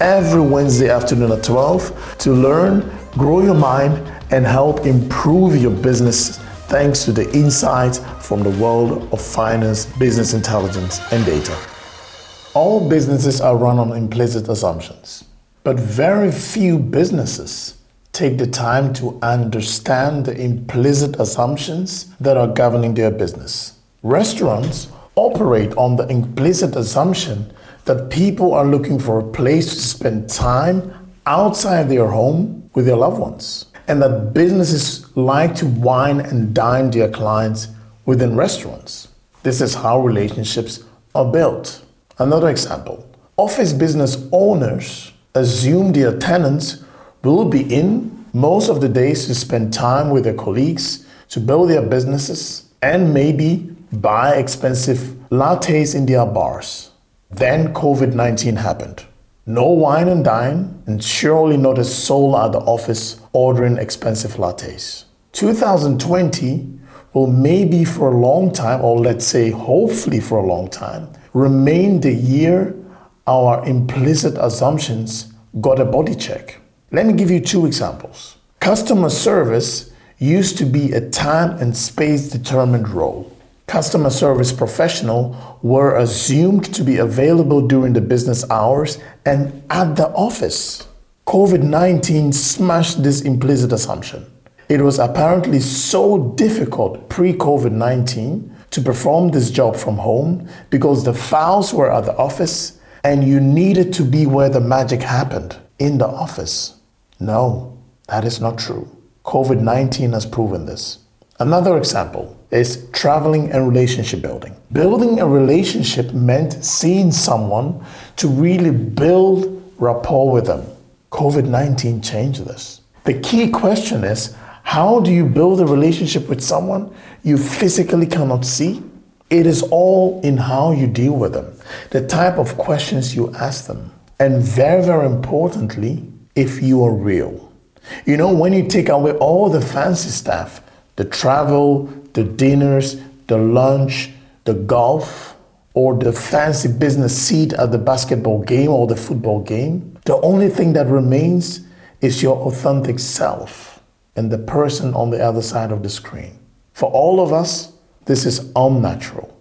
every Wednesday afternoon at 12 to learn, grow your mind, and help improve your business thanks to the insights from the world of finance, business intelligence, and data. All businesses are run on implicit assumptions, but very few businesses take the time to understand the implicit assumptions that are governing their business. Restaurants operate on the implicit assumption that people are looking for a place to spend time outside their home with their loved ones, and that businesses like to wine and dine their clients within restaurants. This is how relationships are built. Another example office business owners assume their tenants will be in most of the days to spend time with their colleagues, to build their businesses, and maybe buy expensive lattes in their bars. Then COVID 19 happened. No wine and dine, and surely not a soul at the office ordering expensive lattes. 2020 will maybe for a long time, or let's say hopefully for a long time, remain the year our implicit assumptions got a body check. Let me give you two examples. Customer service used to be a time and space determined role customer service professional were assumed to be available during the business hours and at the office. COVID 19 smashed this implicit assumption. It was apparently so difficult pre COVID 19 to perform this job from home because the files were at the office and you needed to be where the magic happened in the office. No, that is not true. COVID 19 has proven this. Another example is traveling and relationship building. Building a relationship meant seeing someone to really build rapport with them. COVID 19 changed this. The key question is how do you build a relationship with someone you physically cannot see? It is all in how you deal with them, the type of questions you ask them, and very, very importantly, if you are real. You know, when you take away all the fancy stuff, the travel, the dinners, the lunch, the golf, or the fancy business seat at the basketball game or the football game. The only thing that remains is your authentic self and the person on the other side of the screen. For all of us, this is unnatural.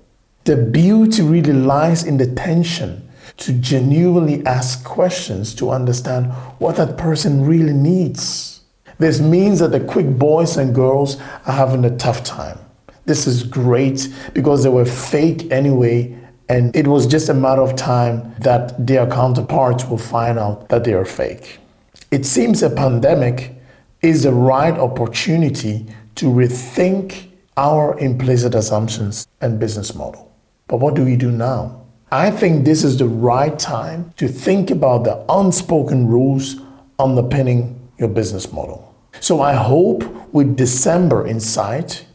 The beauty really lies in the tension to genuinely ask questions to understand what that person really needs. This means that the quick boys and girls are having a tough time. This is great because they were fake anyway, and it was just a matter of time that their counterparts will find out that they are fake. It seems a pandemic is the right opportunity to rethink our implicit assumptions and business model. But what do we do now? I think this is the right time to think about the unspoken rules underpinning your business model. So I hope with December in sight,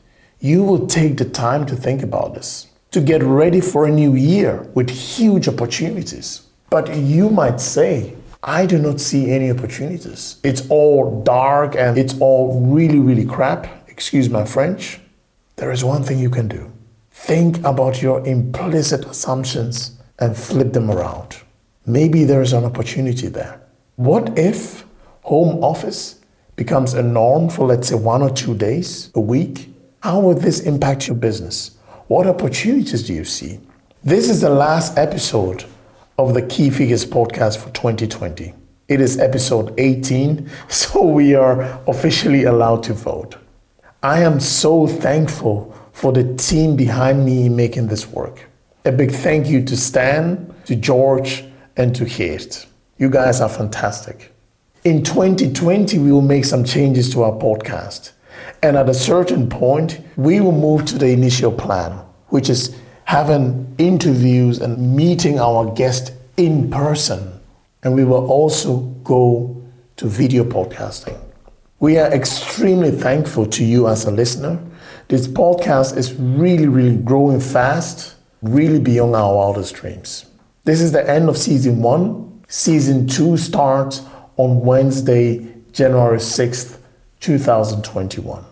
you will take the time to think about this, to get ready for a new year with huge opportunities. But you might say, I do not see any opportunities. It's all dark and it's all really, really crap. Excuse my French. There is one thing you can do think about your implicit assumptions and flip them around. Maybe there is an opportunity there. What if home office becomes a norm for, let's say, one or two days a week? How will this impact your business? What opportunities do you see? This is the last episode of the Key Figures podcast for 2020. It is episode 18, so we are officially allowed to vote. I am so thankful for the team behind me making this work. A big thank you to Stan, to George, and to Geert. You guys are fantastic. In 2020, we will make some changes to our podcast. And at a certain point, we will move to the initial plan, which is having interviews and meeting our guest in person. And we will also go to video podcasting. We are extremely thankful to you as a listener. This podcast is really, really growing fast, really beyond our wildest dreams. This is the end of season one. Season two starts on Wednesday, January 6th, 2021.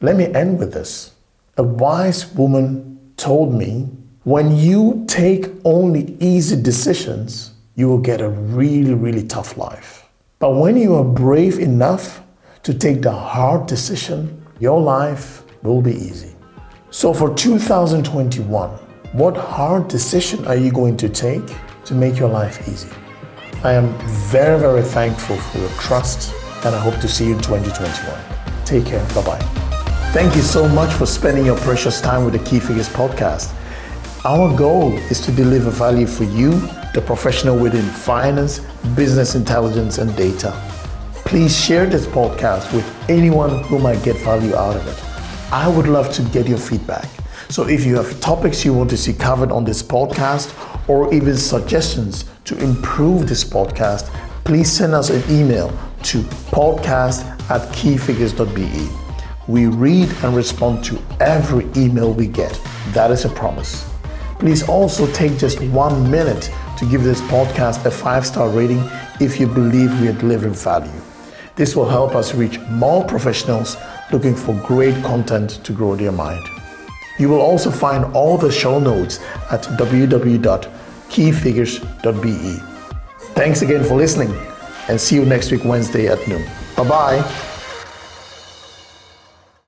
Let me end with this. A wise woman told me when you take only easy decisions, you will get a really, really tough life. But when you are brave enough to take the hard decision, your life will be easy. So for 2021, what hard decision are you going to take to make your life easy? I am very, very thankful for your trust and I hope to see you in 2021. Take care. Bye bye. Thank you so much for spending your precious time with the Key Figures podcast. Our goal is to deliver value for you, the professional within finance, business intelligence, and data. Please share this podcast with anyone who might get value out of it. I would love to get your feedback. So if you have topics you want to see covered on this podcast or even suggestions to improve this podcast, please send us an email to podcast at keyfigures.be. We read and respond to every email we get. That is a promise. Please also take just one minute to give this podcast a five star rating if you believe we are delivering value. This will help us reach more professionals looking for great content to grow their mind. You will also find all the show notes at www.keyfigures.be. Thanks again for listening and see you next week, Wednesday at noon. Bye bye.